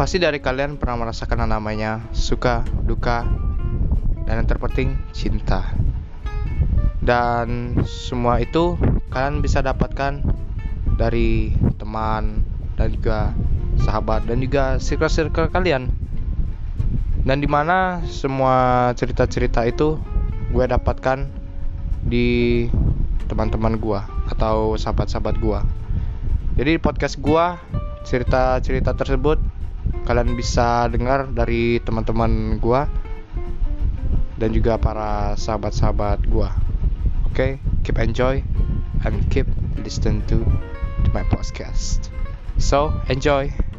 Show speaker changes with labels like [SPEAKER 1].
[SPEAKER 1] Pasti dari kalian pernah merasakan namanya suka, duka, dan yang terpenting cinta. Dan semua itu kalian bisa dapatkan dari teman dan juga sahabat dan juga circle-circle kalian. Dan di mana semua cerita-cerita itu gue dapatkan di teman-teman gue atau sahabat-sahabat gue. Jadi di podcast gue cerita-cerita tersebut kalian bisa dengar dari teman-teman gua dan juga para sahabat-sahabat gua. Oke, okay? keep enjoy and keep listen to my podcast. So, enjoy.